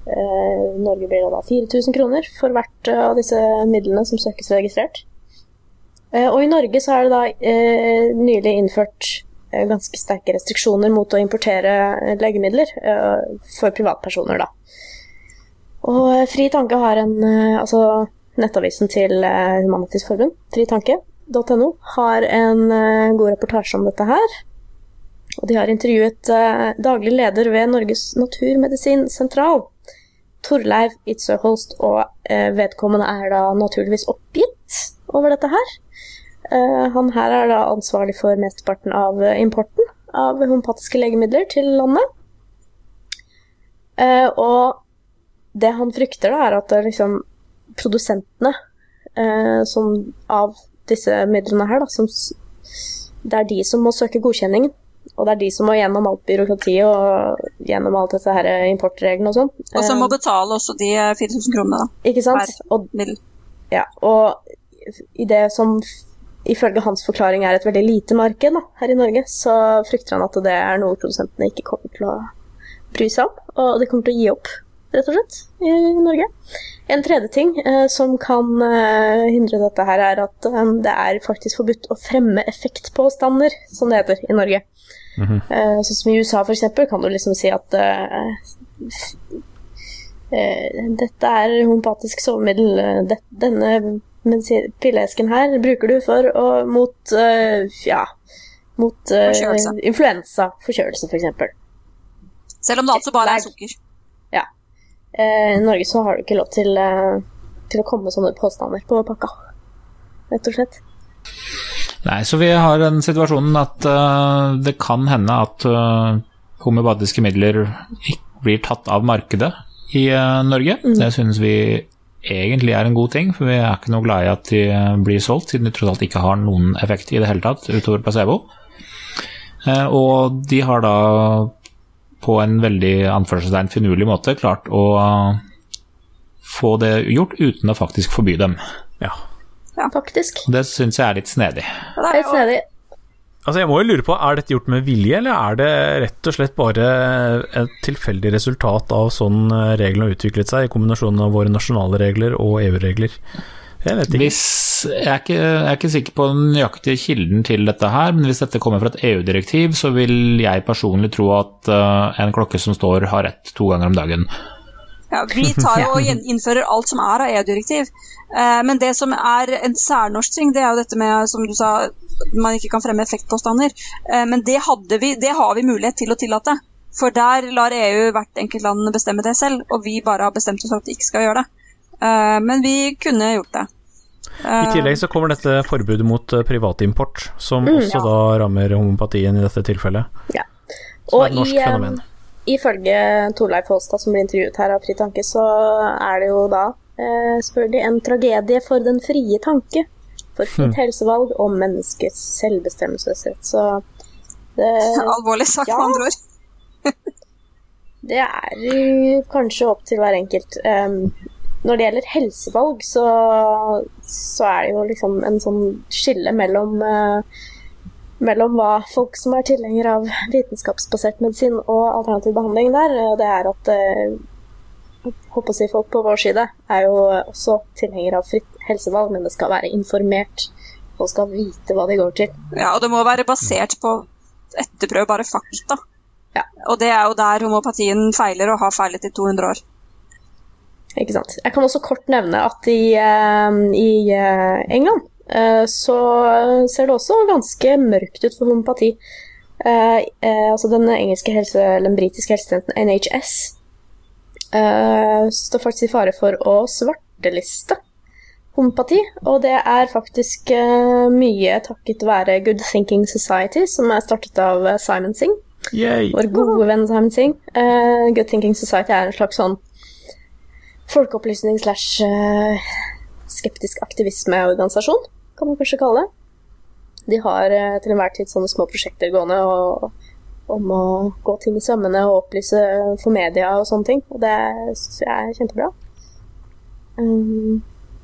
B: Eh, Norge blir det da 4000 kroner for hvert eh, av disse midlene som søkes registrert. Eh, og i Norge så er det da nylig innført ganske sterke restriksjoner mot å importere legemidler for privatpersoner, da. Og Fri Tanke har en Altså nettavisen til Humanitisk Forbund, fritanke.no, har en god reportasje om dette her. Og de har intervjuet eh, daglig leder ved Norges naturmedisinsentral, Torleiv Itzøe-Holst, og eh, vedkommende er da naturligvis oppgitt over dette her. Eh, han her er da ansvarlig for mesteparten av eh, importen av homopatiske legemidler til landet. Eh, og det han frykter, da, er at det liksom produsentene eh, som av disse midlene her, da, som det er de som må søke godkjenningen. Og det er de som må gjennom alt byråkratiet og gjennom alt dette her eh, importreglene og sånn.
C: Og som må
B: Eh,
C: betale også de eh, 4000 kronene, da.
B: Ikke sant? Og ja, og i det som ifølge hans forklaring er et veldig lite marked da, her i Norge, så frykter han at det er noe produsentene ikke kommer til å bry seg om, og de kommer til å gi opp, rett og slett, i Norge. En tredje ting eh, som kan eh, hindre dette her, er at eh, det er faktisk forbudt å fremme effektpåstander, som det heter i Norge. Eh, sånn som i USA, for eksempel, kan du liksom si at eh, Eh, dette er homopatisk sovemiddel. Det, denne pilleesken her bruker du for å mot eh, ja, mot eh, influensa, forkjølelse f.eks.
C: Selv om det altså bare er sukker.
B: Eh, I Norge så har du ikke lov til, eh, til å komme med sånne påstander på pakka, rett og slett.
D: Nei, så vi har den situasjonen at uh, det kan hende at uh, homopatiske midler ikke blir tatt av markedet i uh, Norge. Det synes vi egentlig er en god ting, for vi er ikke noe glad i at de blir solgt, siden de tross alt ikke har noen effekt i det hele tatt utover placebo. Uh, og de har da på en veldig anførselstegn finurlig måte klart å få det gjort uten å faktisk forby dem.
E: Ja.
B: Faktisk.
D: Det syns jeg er litt snedig.
C: Ja, det er litt
B: snedig.
E: Altså Jeg må jo lure på, Er dette gjort med vilje, eller er det rett og slett bare et tilfeldig resultat av sånn reglene har utviklet seg, i kombinasjonen av våre nasjonale regler og EU-regler? Jeg vet ikke.
D: Hvis, jeg, er ikke, jeg er ikke sikker på den nøyaktige kilden til dette her, men hvis dette kommer fra et EU-direktiv, så vil jeg personlig tro at uh, en klokke som står, har rett to ganger om dagen.
C: ja, vi tar jo og innfører alt som er av EU-direktiv. Eh, men det som er en særnorsk ting, det er jo dette med, som du sa, man ikke kan fremme effektpåstander. Eh, men det, hadde vi, det har vi mulighet til å tillate. For der lar EU hvert enkelt land bestemme det selv, og vi bare har bestemt oss for at de ikke skal gjøre det. Eh, men vi kunne gjort det.
E: I tillegg så kommer dette forbudet mot eh, privatimport, som
B: Mm,
E: også da rammer homopatien i dette tilfellet.
B: Ja.
E: Som er et
B: Og
E: norsk
B: i, eh,
E: fenomen.
B: Ifølge Torleif Holstad, som blir intervjuet her av Fri Tanke, så er det jo da eh, selvfølgelig en tragedie for den frie tanke. For fritt helsevalg og menneskets selvbestemmelsesrett. Så det,
C: Alvorlig sagt,
B: Ja.
C: med andre ord.
B: det er kanskje opp til hver enkelt. Um, når det gjelder helsevalg, så, så er det jo liksom en sånn skille mellom eh, mellom hva folk som er tilhengere av vitenskapsbasert medisin og alternativ behandling der, eh, det er at eh, håper å si folk på vår side er jo også tilhengere av fritt helsevalg, men det skal være informert. Folk skal vite hva de går til.
C: Ja, og det må være basert på etterprøvbare fakta.
B: Ja.
C: Og det er jo der homopatien feiler og har feilet i 200 år.
B: Ikke sant? Jeg kan også kort nevne at i, eh, i eh, England eh, så ser det også ganske mørkt ut for homopati. Altså den engelske helse, eller den britiske helsetjenesten NHS står faktisk i fare for å svarteliste homopati, og det er faktisk mye takket være Good Thinking Society, som er startet av Simon Singh
E: Yay!
B: vår gode venn Simon Singh. Good Thinking Society er en slags sånn folkeopplysning slash eh, skeptisk aktivismeorganisasjon, kan man kanskje kalle det. De har eh, til enhver tid sånne små prosjekter gående og, om å gå ting i sømmene og opplyse for media og sånne ting, og det syns jeg er kjempebra. Um,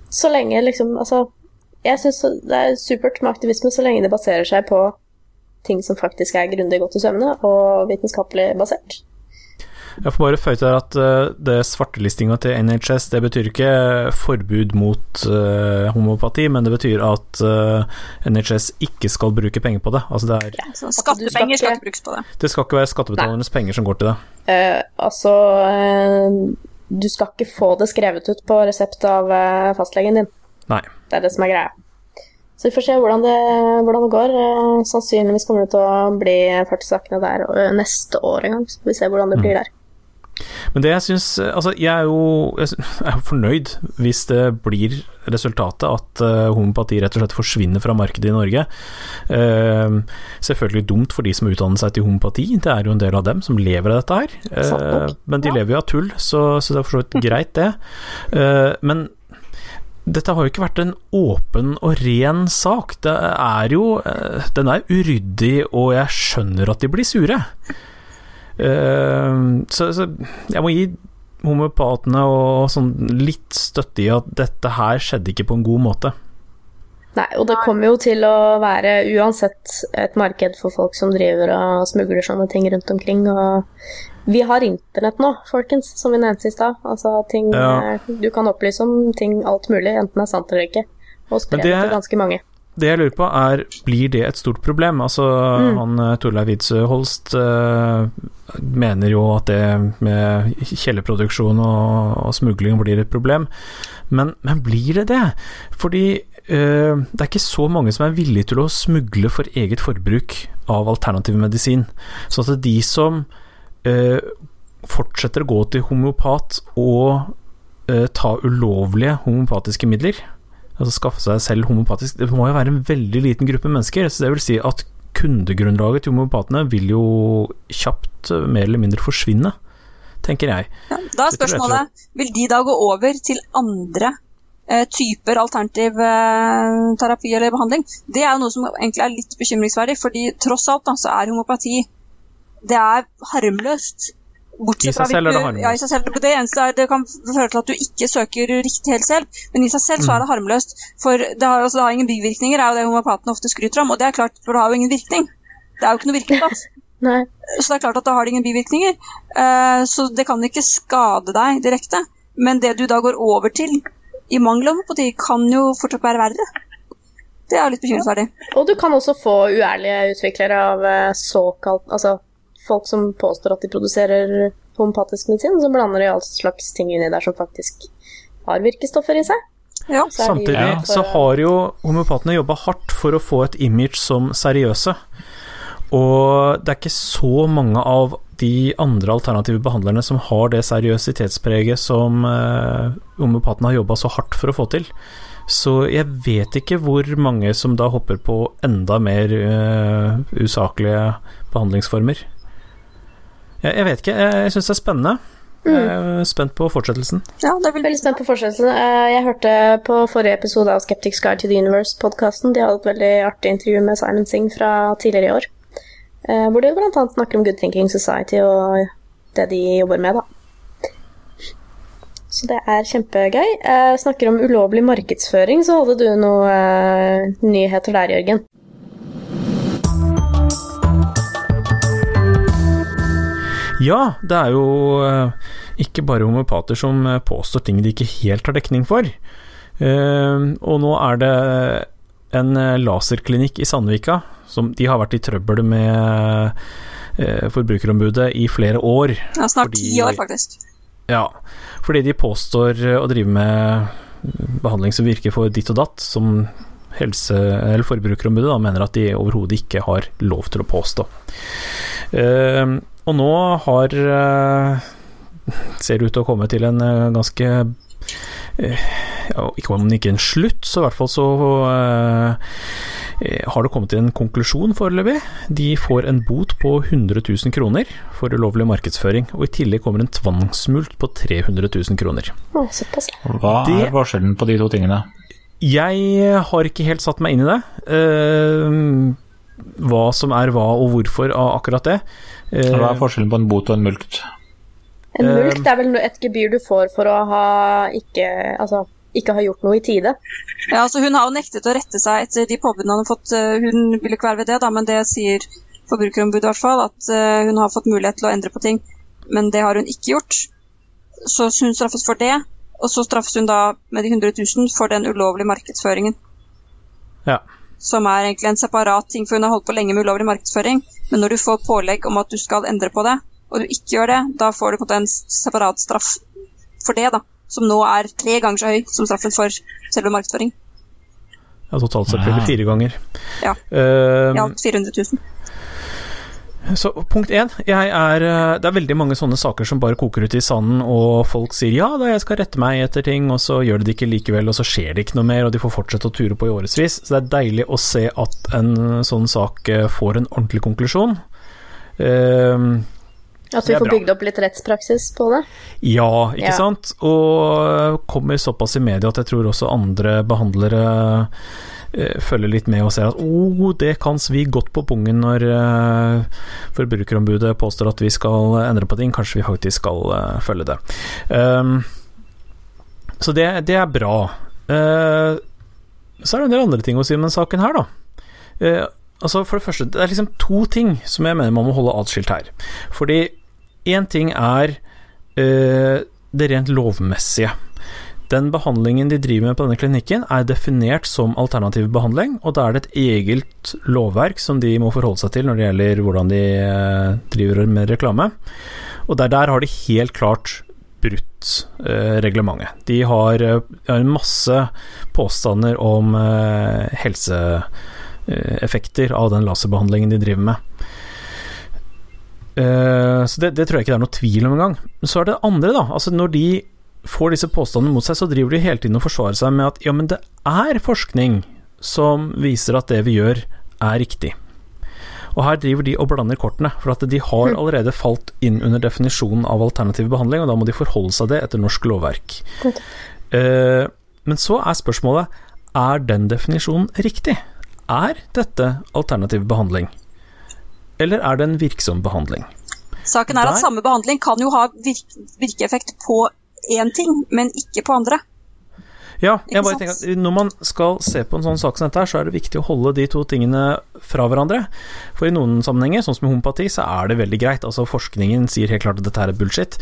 B: så lenge liksom Altså, jeg syns det er supert med aktivisme så lenge det baserer seg på ting som faktisk er grundig godt i sømmene og vitenskapelig basert.
E: Jeg får bare føye til at uh, det svartelistinga til NHS det betyr ikke forbud mot uh, homopati, men det betyr at uh, NHS ikke skal bruke penger på det. Altså det, er,
C: ja, skattepenger skal ikke brukes på det.
E: Det skal ikke være skattebetalernes Nei. penger som går til det.
B: altså Du skal ikke få det skrevet ut på resept av fastlegen din.
E: Nei.
B: Det er det som er greia. Så vi får se hvordan det, hvordan det går. Sannsynligvis kommer det til å bli 40 sakene der neste år en gang, så får vi se hvordan det blir mm. der.
E: Men det jeg syns Altså, jeg er jo jeg er fornøyd hvis det blir resultatet at uh, homopati rett og slett forsvinner fra markedet i Norge. Uh, selvfølgelig dumt for de som utdanner seg til homopati, det er jo en del av dem som lever av dette her. Uh, men de lever jo av tull, så, så det er for så vidt greit, det. men dette har jo ikke vært en åpen og ren sak. Det er jo Den er uryddig, og jeg skjønner at de blir sure. Uh, så, så, jeg må gi homopatene og sånn litt støtte i at dette her skjedde ikke på en god måte.
B: Nei, og det kommer jo til å være uansett et marked for folk som driver og smugler sånne ting rundt omkring. Og vi har internett nå, folkens, som vi nevnte i stad. Altså ting ja. Du kan opplyse om ting alt mulig, enten det er sant eller ikke. Og spre det til ganske mange.
E: Det jeg lurer på, er blir det et stort problem? Altså, mm. han eh, Torleif Widsøe Holst uh, mener jo at det med kjellerproduksjon og, og, smugling blir et problem. Men, men blir det det? Fordi øh, det er ikke så mange som er villige til å smugle for eget forbruk av alternativ medisin. Så at de som øh, fortsetter å gå til homopat og ta ulovlige homopatiske midler altså skaffe seg selv homopatisk Det må jo være en veldig liten gruppe mennesker. Så det vil si at kundegrunnlaget til homopatene vil jo kjapt eh, mer eller mindre forsvinne, tenker jeg.
C: Ja, da er spørsmålet vil de da gå over til andre eh, typer alternativ eh, terapi eller behandling? Det er jo noe som egentlig er litt bekymringsverdig, fordi tross alt da, så er homopati det er harmløst.
E: Bortsett I seg selv er det harmløst.
C: Ja, i seg selv. Det eneste er det kan føre til at du ikke søker riktig helsehjelp, men i seg selv så er det mm. harmløst. For det har, altså, det har ingen bivirkninger, er jo det homopatene ofte skryter om. Og det er klart, for det har jo ingen virkning. Det er jo ikke noe virkning. så det er klart at da har det ingen bivirkninger. Uh, så det kan ikke skade deg direkte. Men det du da går over til i mangel av homopati, kan jo fortsatt være verre. Det er litt bekymringsverdig.
B: Ja. Og du kan også få uærlige utviklere av eh, såkalt altså folk som påstår at de produserer homopatisk medisin, så blander de all slags ting inni der som faktisk har virkestoffer i seg.
E: Ja. Så Samtidig ja. så har jo homopatene jobba hardt for å få et image som seriøse. Og det er ikke så mange av de andre alternative behandlerne som har det seriøsitetspreget som eh, homopatene har jobba så hardt for å få til. Så jeg vet ikke hvor mange som da hopper på enda mer eh, usaklige behandlingsformer. Jeg, jeg vet ikke, jeg, jeg syns det er spennende. Mm. Jeg er spent på fortsettelsen.
B: Ja, det er veldig spent på fortsettelsen. Eh, jeg hørte på forrige episode av Skeptics Guide to the Universe-podkasten. De hadde et veldig artig intervju med Simon Singh fra tidligere i år. Eh, hvor de bl.a. snakker om Good Thinking Society og det de jobber med, da. Så det er kjempegøy. Jeg snakker om ulovlig markedsføring, så hadde du noen nyheter der, Jørgen?
E: Ja, det er jo eh, ikke bare homopater som eh, påstår ting de ikke helt har dekning for. Eh, og nå er det en laserklinikk i Sandvika som de har vært i trøbbel med Forbrukerombudet i flere år.
C: Ja, snart ti år, faktisk.
E: Ja, fordi de påstår å drive med behandling som virker for ditt og datt, som helse, eller Forbrukerombudet da, mener at de overhodet ikke har lov til å påstå. Uh, og nå har eh, Ser det ut til å komme til en eh, ganske eh, ja, Ikke om ikke en slutt, så i hvert fall så har det kommet til en konklusjon foreløpig. De får en bot på 100 000 kroner for ulovlig markedsføring, og i tillegg kommer en tvangsmult på 300 000 kroner.
D: Hva er forskjellen på de to tingene?
E: Jeg har ikke helt satt meg inn i det. Uh, hva som er hva og hvorfor av akkurat det.
D: Hva er forskjellen på en bot og en mulkt?
B: En mulkt er vel et gebyr du får for å ha ikke, altså, ikke ha gjort noe i tide.
C: Ja, altså Hun har jo nektet å rette seg etter de påbudene hun har fått. Eh, hun vil ikke være ved det, da, men det sier Forbrukerombudet i hvert fall, at eh, hun har fått mulighet til å endre på ting. men det har hun ikke gjort. Så hun straffes for det, og så straffes hun da med de 100 000 for den ulovlige markedsføringen.
E: Ja.
C: Som er egentlig en separat ting, for hun har holdt på lenge med ulovlig markedsføring. Men når du får pålegg om at du skal endre på det, og du ikke gjør det, da får du på en separat straff for det, da. Som nå er tre ganger så høy som straffen for selve markedsføring.
E: Ja, totalt sett blir det fire ganger.
C: Ja.
E: Uh,
C: I alt 400 000.
E: Så punkt én, er eh, Det er veldig mange sånne saker som bare koker ut i sanden, og folk sier ja da, jeg skal rette meg etter ting, og så gjør de det ikke likevel, og så skjer det ikke noe mer, og de får fortsette å ture på i årevis. Så det er deilig å se at en sånn sak eh, får en ordentlig konklusjon. Uh,
B: At vi får bygd opp litt rettspraksis på det.
E: ja, ikke
B: Ja.
E: sant? Og kommer såpass i media at jeg tror også andre behandlere eh, følger litt med og ser at oh, det kan svi godt på pungen når eh, Forbrukerombudet påstår at vi skal endre på ting. Kanskje vi faktisk skal eh, følge det. Um, så det, det er bra. Eh, så er det en del andre ting å si om den saken her, da. Eh, altså For det første, det er liksom to ting som jeg mener man må holde atskilt her. Fordi én ting er eh, det rent lovmessige. Den behandlingen de driver med på denne klinikken, er definert som alternativ behandling, og da er det et eget lovverk som de må forholde seg til når det gjelder hvordan de eh, driver med reklame. Og der, der har de helt klart brutt eh, reglementet. De har, de har masse påstander om eh, helseeffekter av den laserbehandlingen de driver med. Eh, så det, det tror jeg ikke det er noe tvil om engang. Så er det andre, da. Altså når de får disse påstandene mot seg, så driver de hele tiden og forsvarer seg med at ja, men det er forskning som viser at det vi gjør, er riktig. Og her driver de og blander kortene, for at de har allerede falt inn under definisjonen av alternativ behandling, og da må de forholde seg det etter norsk lovverk. Eh, men så er spørsmålet er den definisjonen riktig. Er dette alternativ behandling, eller er det en virksom behandling?
C: Saken er at samme behandling kan jo ha virkeeffekt på én ting, men ikke på andre.
E: Ja, jeg bare tenker at når man skal se på en sånn sak som dette, her, så er det viktig å holde de to tingene fra hverandre. For i noen sammenhenger, sånn som med homopati, så er det veldig greit. Altså Forskningen sier helt klart at dette her er bullshit.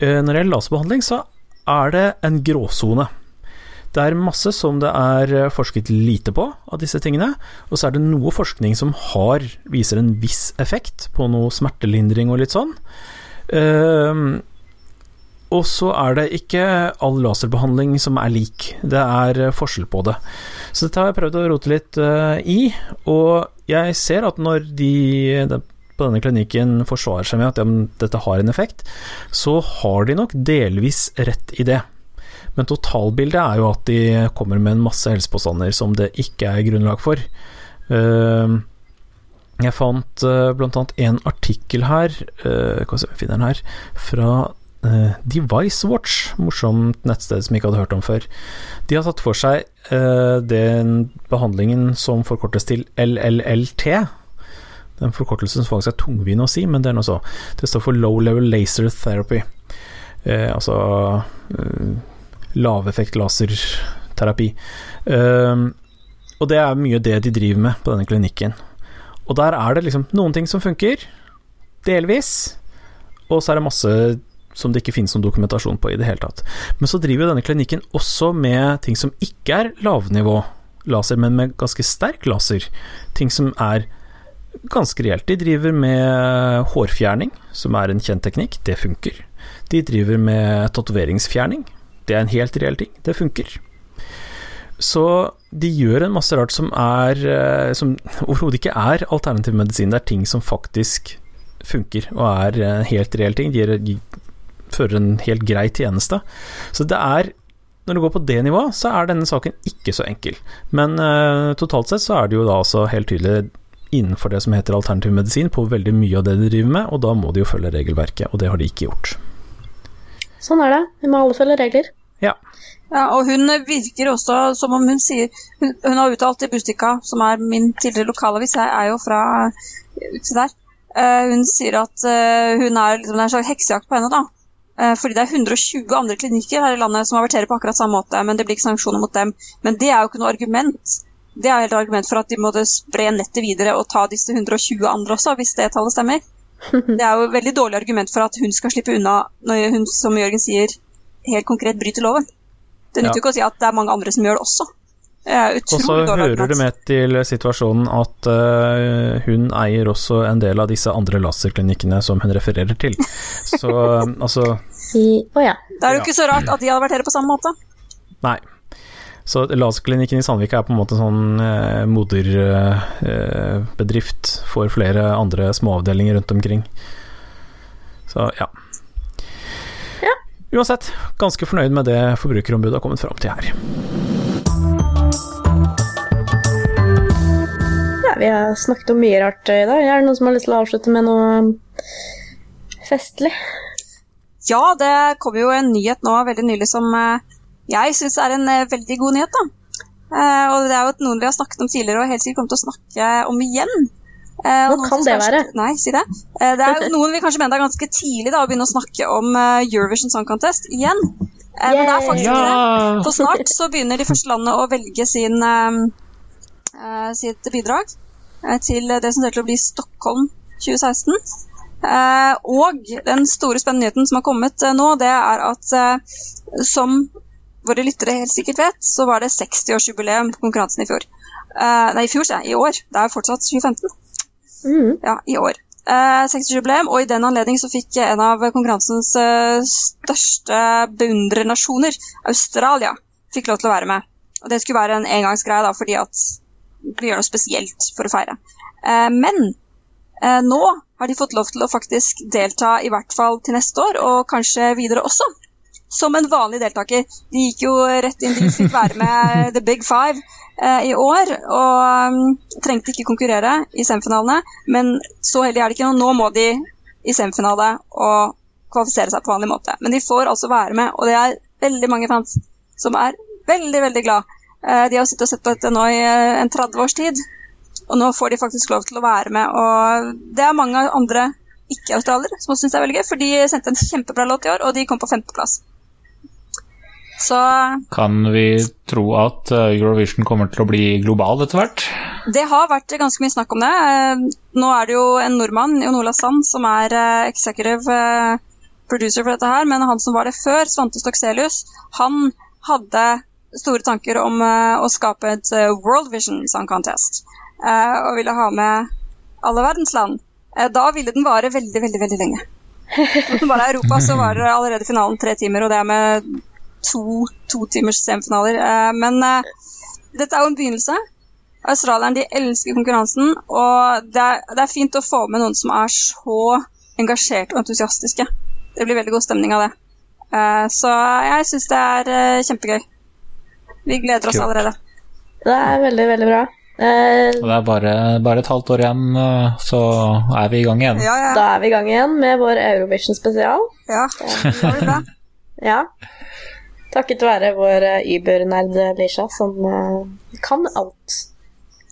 E: Eh, Når det gjelder laserbehandling, så er det en gråsone. Det er masse som det er eh, forsket lite på av disse tingene, og så er det noe forskning som har, viser en viss effekt på noe smertelindring og litt sånn. Eh, og så er det ikke all laserbehandling som er lik, det er eh, forskjell på det. Så dette har jeg prøvd å rote litt uh, i, og jeg ser at når de på denne klinikken forsvarer seg med at ja, dette har en effekt, så har de nok delvis rett i det. Men totalbildet er jo at de kommer med en masse helsepåstander som det ikke er grunnlag for. Eh, Jeg fant uh, blant annet en artikkel her, uh, her, fra uh, DeviceWatch, morsomt nettsted som jeg ikke hadde hørt om før. De har tatt for seg uh, den behandlingen som forkortes til LLLT. Den forkortelsen som faktisk er tungvint å si, men det er noe så. Det står for Low Level Laser Therapy. Uh, altså laveffekt laserterapi. Og det er mye det de driver med på denne klinikken. Og der er det liksom noen ting som funker, delvis, og så er det masse som det ikke finnes noen dokumentasjon på i det hele tatt. Men så driver jo denne klinikken også med ting som ikke er lavnivå laser, men med ganske sterk laser. Ting som er ganske reelt. De driver med hårfjerning, som er en kjent teknikk. Det funker. De driver med tatoveringsfjerning. Det er en helt reell ting. Det funker. Så de gjør en masse rart som er eh, Som overhodet ikke er alternativ medisin. Det er ting som faktisk funker og er en helt reell ting. De, de fører en helt grei tjeneste. Så det er Når det går på det nivået, så er denne saken ikke så enkel. Men uh, totalt sett så er det jo da også helt tydelig innenfor det som heter alternativ medisin på veldig mye av det de driver med, og da må de jo følge regelverket, og det har de ikke gjort.
B: Sånn er det. Vi må alle følge regler.
E: Ja.
C: Ja, og hun virker også som om hun sier Hun, hun har uttalt i Bustika, som er min tidligere lokalavis, jeg er jo fra uti der. uh, hun sier at uh, hun er liksom, det er en slags heksejakt på henne, da. Eh, fordi det er 120 andre klinikker her i landet som averterer på akkurat samme måte, men det blir ikke sanksjoner mot dem. Men det er jo ikke noe argument. Det er helt argument for at de måtte spre nettet videre og ta disse 120 andre også, hvis det tallet stemmer. Det er jo et veldig dårlig argument for at hun skal slippe unna når hun, som Jørgen sier, helt konkret bryter loven. Det nytter jo
E: Ja.
C: ikke å si at det er mange andre som gjør det også.
E: Og så hører det med til situasjonen at uh, hun eier også en del av disse andre laserklinikkene som hun refererer til. Så eh, altså
B: I, å ja.
C: Det er jo ikke så rart at de averterer på samme måte.
E: Nei. Så laserklinikken i Sandvika er på en måte en sånn uh, moderbedrift for flere andre småavdelinger rundt omkring. Så ja.
B: Ja.
E: Uansett, ganske fornøyd med det Forbrukerombudet har kommet fram til her.
B: Ja. Vi har snakket om mye rart i dag. Er det noen som har lyst til å avslutte med noe festlig?
C: Ja, det kom jo en nyhet nå veldig nylig som eh, jeg syns er en eh, veldig god nyhet. da. Eh, og det er jo noen vi har snakket om tidligere og helt sikkert kommer til å snakke om igjen. Eh,
B: Hva kan det
C: kanskje-
B: være?
C: Nei, si det. Eh, det er noen vi kanskje mener er ganske tidlig da, å begynne å snakke om Eurovision Song Contest igjen. Eh, men det er faktisk ikke det. For snart så begynner de første landene å velge sin, sitt bidrag eh, til det som ser til å bli Stockholm 2016. Eh, og den store spennende nyheten som har kommet eh, nå, det er at eh, som våre lyttere helt sikkert vet, så var det 60-årsjubileum på konkurransen i fjor. Eh, nei, i fjor, sier jeg. I år. Det er fortsatt 2015.
B: Mm.
C: Ja, i år. Eh, 60-årsjubileum, og i den anledning så fikk en av konkurransens eh, største beundrernasjoner, Australia, fikk lov til å være med. Og det skulle være en engangsgreie, da, fordi at vi gjør noe spesielt for å feire. Eh, men eh, nå har de fått lov til å faktisk delta i hvert fall til neste år, og kanskje videre også. Som en vanlig deltaker. De gikk jo rett inn, de fikk være med The Big Five eh, i år, og um, trengte ikke konkurrere i semifinalene. Men så heldig er det ikke nå. Nå må de i semifinale og kvalifisere seg på vanlig måte. Men de får altså være med, og det er veldig mange fans som er veldig, veldig glad. Eh, de har sittet og sett på dette nå i eh, en 30 års tid, og nå får de faktisk lov til å være med. Og det er mange andre ikke-australiere som også syns det er veldig gøy, for de sendte en kjempebra låt i år, og de kom på femteplass. Så
D: Kan vi tro at eh, Eurovision kommer til å bli global etter hvert?
C: Det har vært ganske mye snakk om det. Nå er det jo en nordmann, Jon Olav Sand, som er executive producer for dette her, men han som var det før, Svante Stokselius, han hadde store tanker om eh, å skape et eh, World Vision Song Contest, eh, og ville ha med alle verdens land. Da ville den vare veldig, veldig, veldig lenge. Hvis den bare er Europa, så var det allerede finalen tre timer, og det er med to, to timers semifinaler. Men dette er jo en begynnelse. Australierne de elsker konkurransen, og det er, det er fint å få med noen som er så engasjerte og entusiastiske. Det blir veldig god stemning av det. Så jeg syns det er kjempegøy. Vi gleder oss
D: Kult.
C: allerede.
B: Det er veldig, veldig bra. Eh,
D: Og det er bare, bare et halvt år igjen, eh, så er vi i gang igjen.
C: Ja, ja.
B: da er vi i gang igjen med vår Eurovision spesial.
C: ja. Det blir bra.
B: Ja. Takket være vår eh, Uber-nerd Lisha, som eh, kan alt.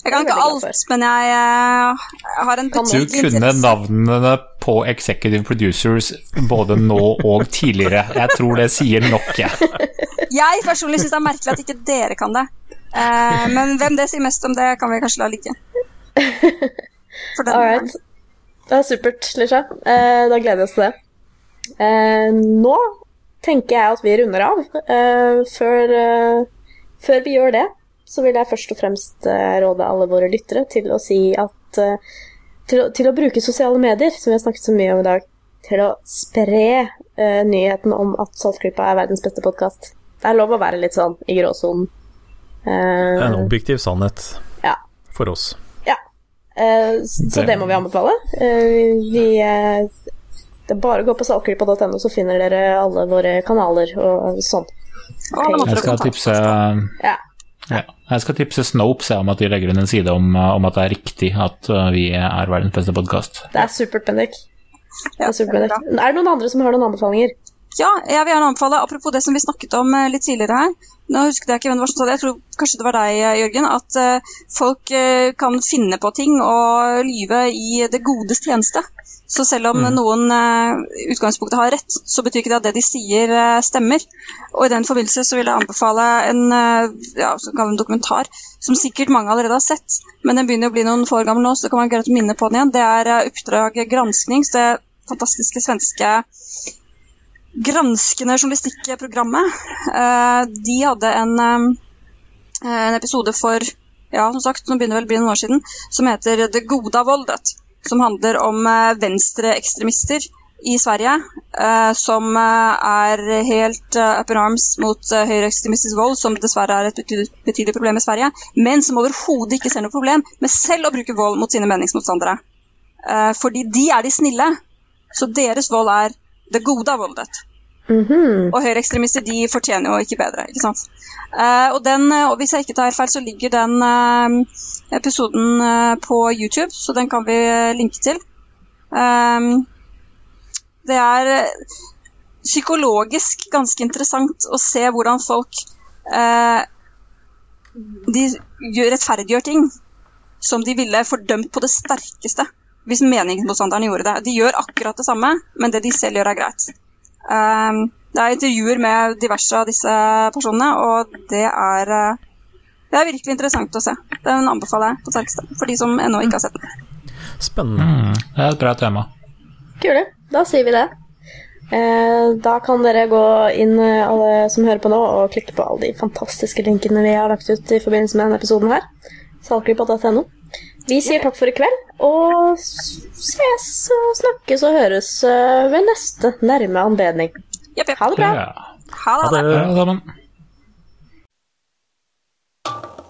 C: Jeg kan ikke
B: jeg
C: alt, men jeg eh, har en
B: Kan
D: Du kunne navnene på executive producers både nå og tidligere. Jeg tror det sier nok, jeg.
C: Jeg personlig syns det er merkelig at ikke dere kan det. Eh, men hvem det sier mest om det, kan vi kanskje la ligge. For den
B: All. Det er supert, Lisha. Eh, da gleder vi oss til det. Eh, nå tenker jeg at vi runder av. Eh, før, før vi gjør det, så vil jeg først og fremst eh, råde alle våre lyttere til å si at eh, til, å, til å bruke sosiale medier, som vi har snakket så mye om i dag, til å spre uh, nyheten om at Saltklypa er verdens beste podkast. Det er lov å være litt sånn i gråsonen. Uh,
E: En objektiv sannhet
B: Ja.
E: for oss.
B: Eh, så
D: Det-
B: det må vi anbefale. Eh, vi, det er bare å gå på saltklypa.no, så finner dere alle våre kanaler og sånn.
D: Jeg skal tipse
B: Ja.
D: Ja. Jeg skal tipse Snopes om at de legger inn en side om, eh, om at det er riktig at eh, vi er verdens beste podkast.
B: Det er supert, Bendik. Det er, supert,
C: det er
B: Bendik. er det noen andre som har noen anbefalinger?
C: Ja, jeg vil gjerne anbefale, apropos det som vi snakket om eh, litt tidligere her. Nå husket jeg ikke hvem det var som sa det, jeg tror kanskje det var deg, Jørgen. At folk kan finne på ting og lyve i det godes tjeneste. Så selv om noen eh, i utgangspunktet har rett, så betyr ikke det at det de sier, uh, stemmer. Og i den forbindelse så vil jeg anbefale en, uh, ja, så en dokumentar som sikkert mange allerede har sett, men den begynner å bli noen få år gammel nå, så det kan være greit å minne på den igjen. Det er eh, Oppdrag granskning, det fantastiske svenske granskende journalistikkprogrammet. Eh, de hadde en, eh, en episode for ja, som sagt, nå begynner vel å bli noen år siden, som heter Det gode av voldet. Som handler om eh, venstreekstremister i Sverige eh, som eh, er helt up in arms mot høyreekstremistisk vold, som dessverre er et betydelig, problem i Sverige, men som overhodet ikke ser noe problem med selv å bruke vold mot sine meningsmotstandere. Fordi de er de snille, så deres vold er det gode av voldet.
B: Mhm.
C: Og høyreekstremister de fortjener jo ikke bedre. ikke sant? Uh, og, den, eh, og hvis jeg ikke tar helt feil, så ligger den uh, episoden uh, på YouTube, så den kan vi linke til. Um, det er psykologisk ganske interessant å se hvordan folk De gjør, rettferdiggjør ting som de ville fordømt på det sterkeste hvis meningsmotstanderen gjorde det. De gjør akkurat det samme, men det de selv gjør, er greit. Um, det er intervjuer med diverse av disse personene, og det er, uh, det er virkelig interessant å se. Den anbefaler jeg på sterkeste, for de som ennå ikke har sett den.
E: Spennende.
D: Mm, det er et bra tema.
B: Kule. Da sier vi det. Eh, da kan dere gå inn, eh, alle som hører på nå, og klikke på alle de fantastiske linkene vi har lagt ut i forbindelse med denne episoden her. Saltklypa.no. Vi sier takk for i kveld, og ses og snakkes og høres eh, ved neste nærme anledning. Ha det bra.
C: Ha det.
E: Ha det.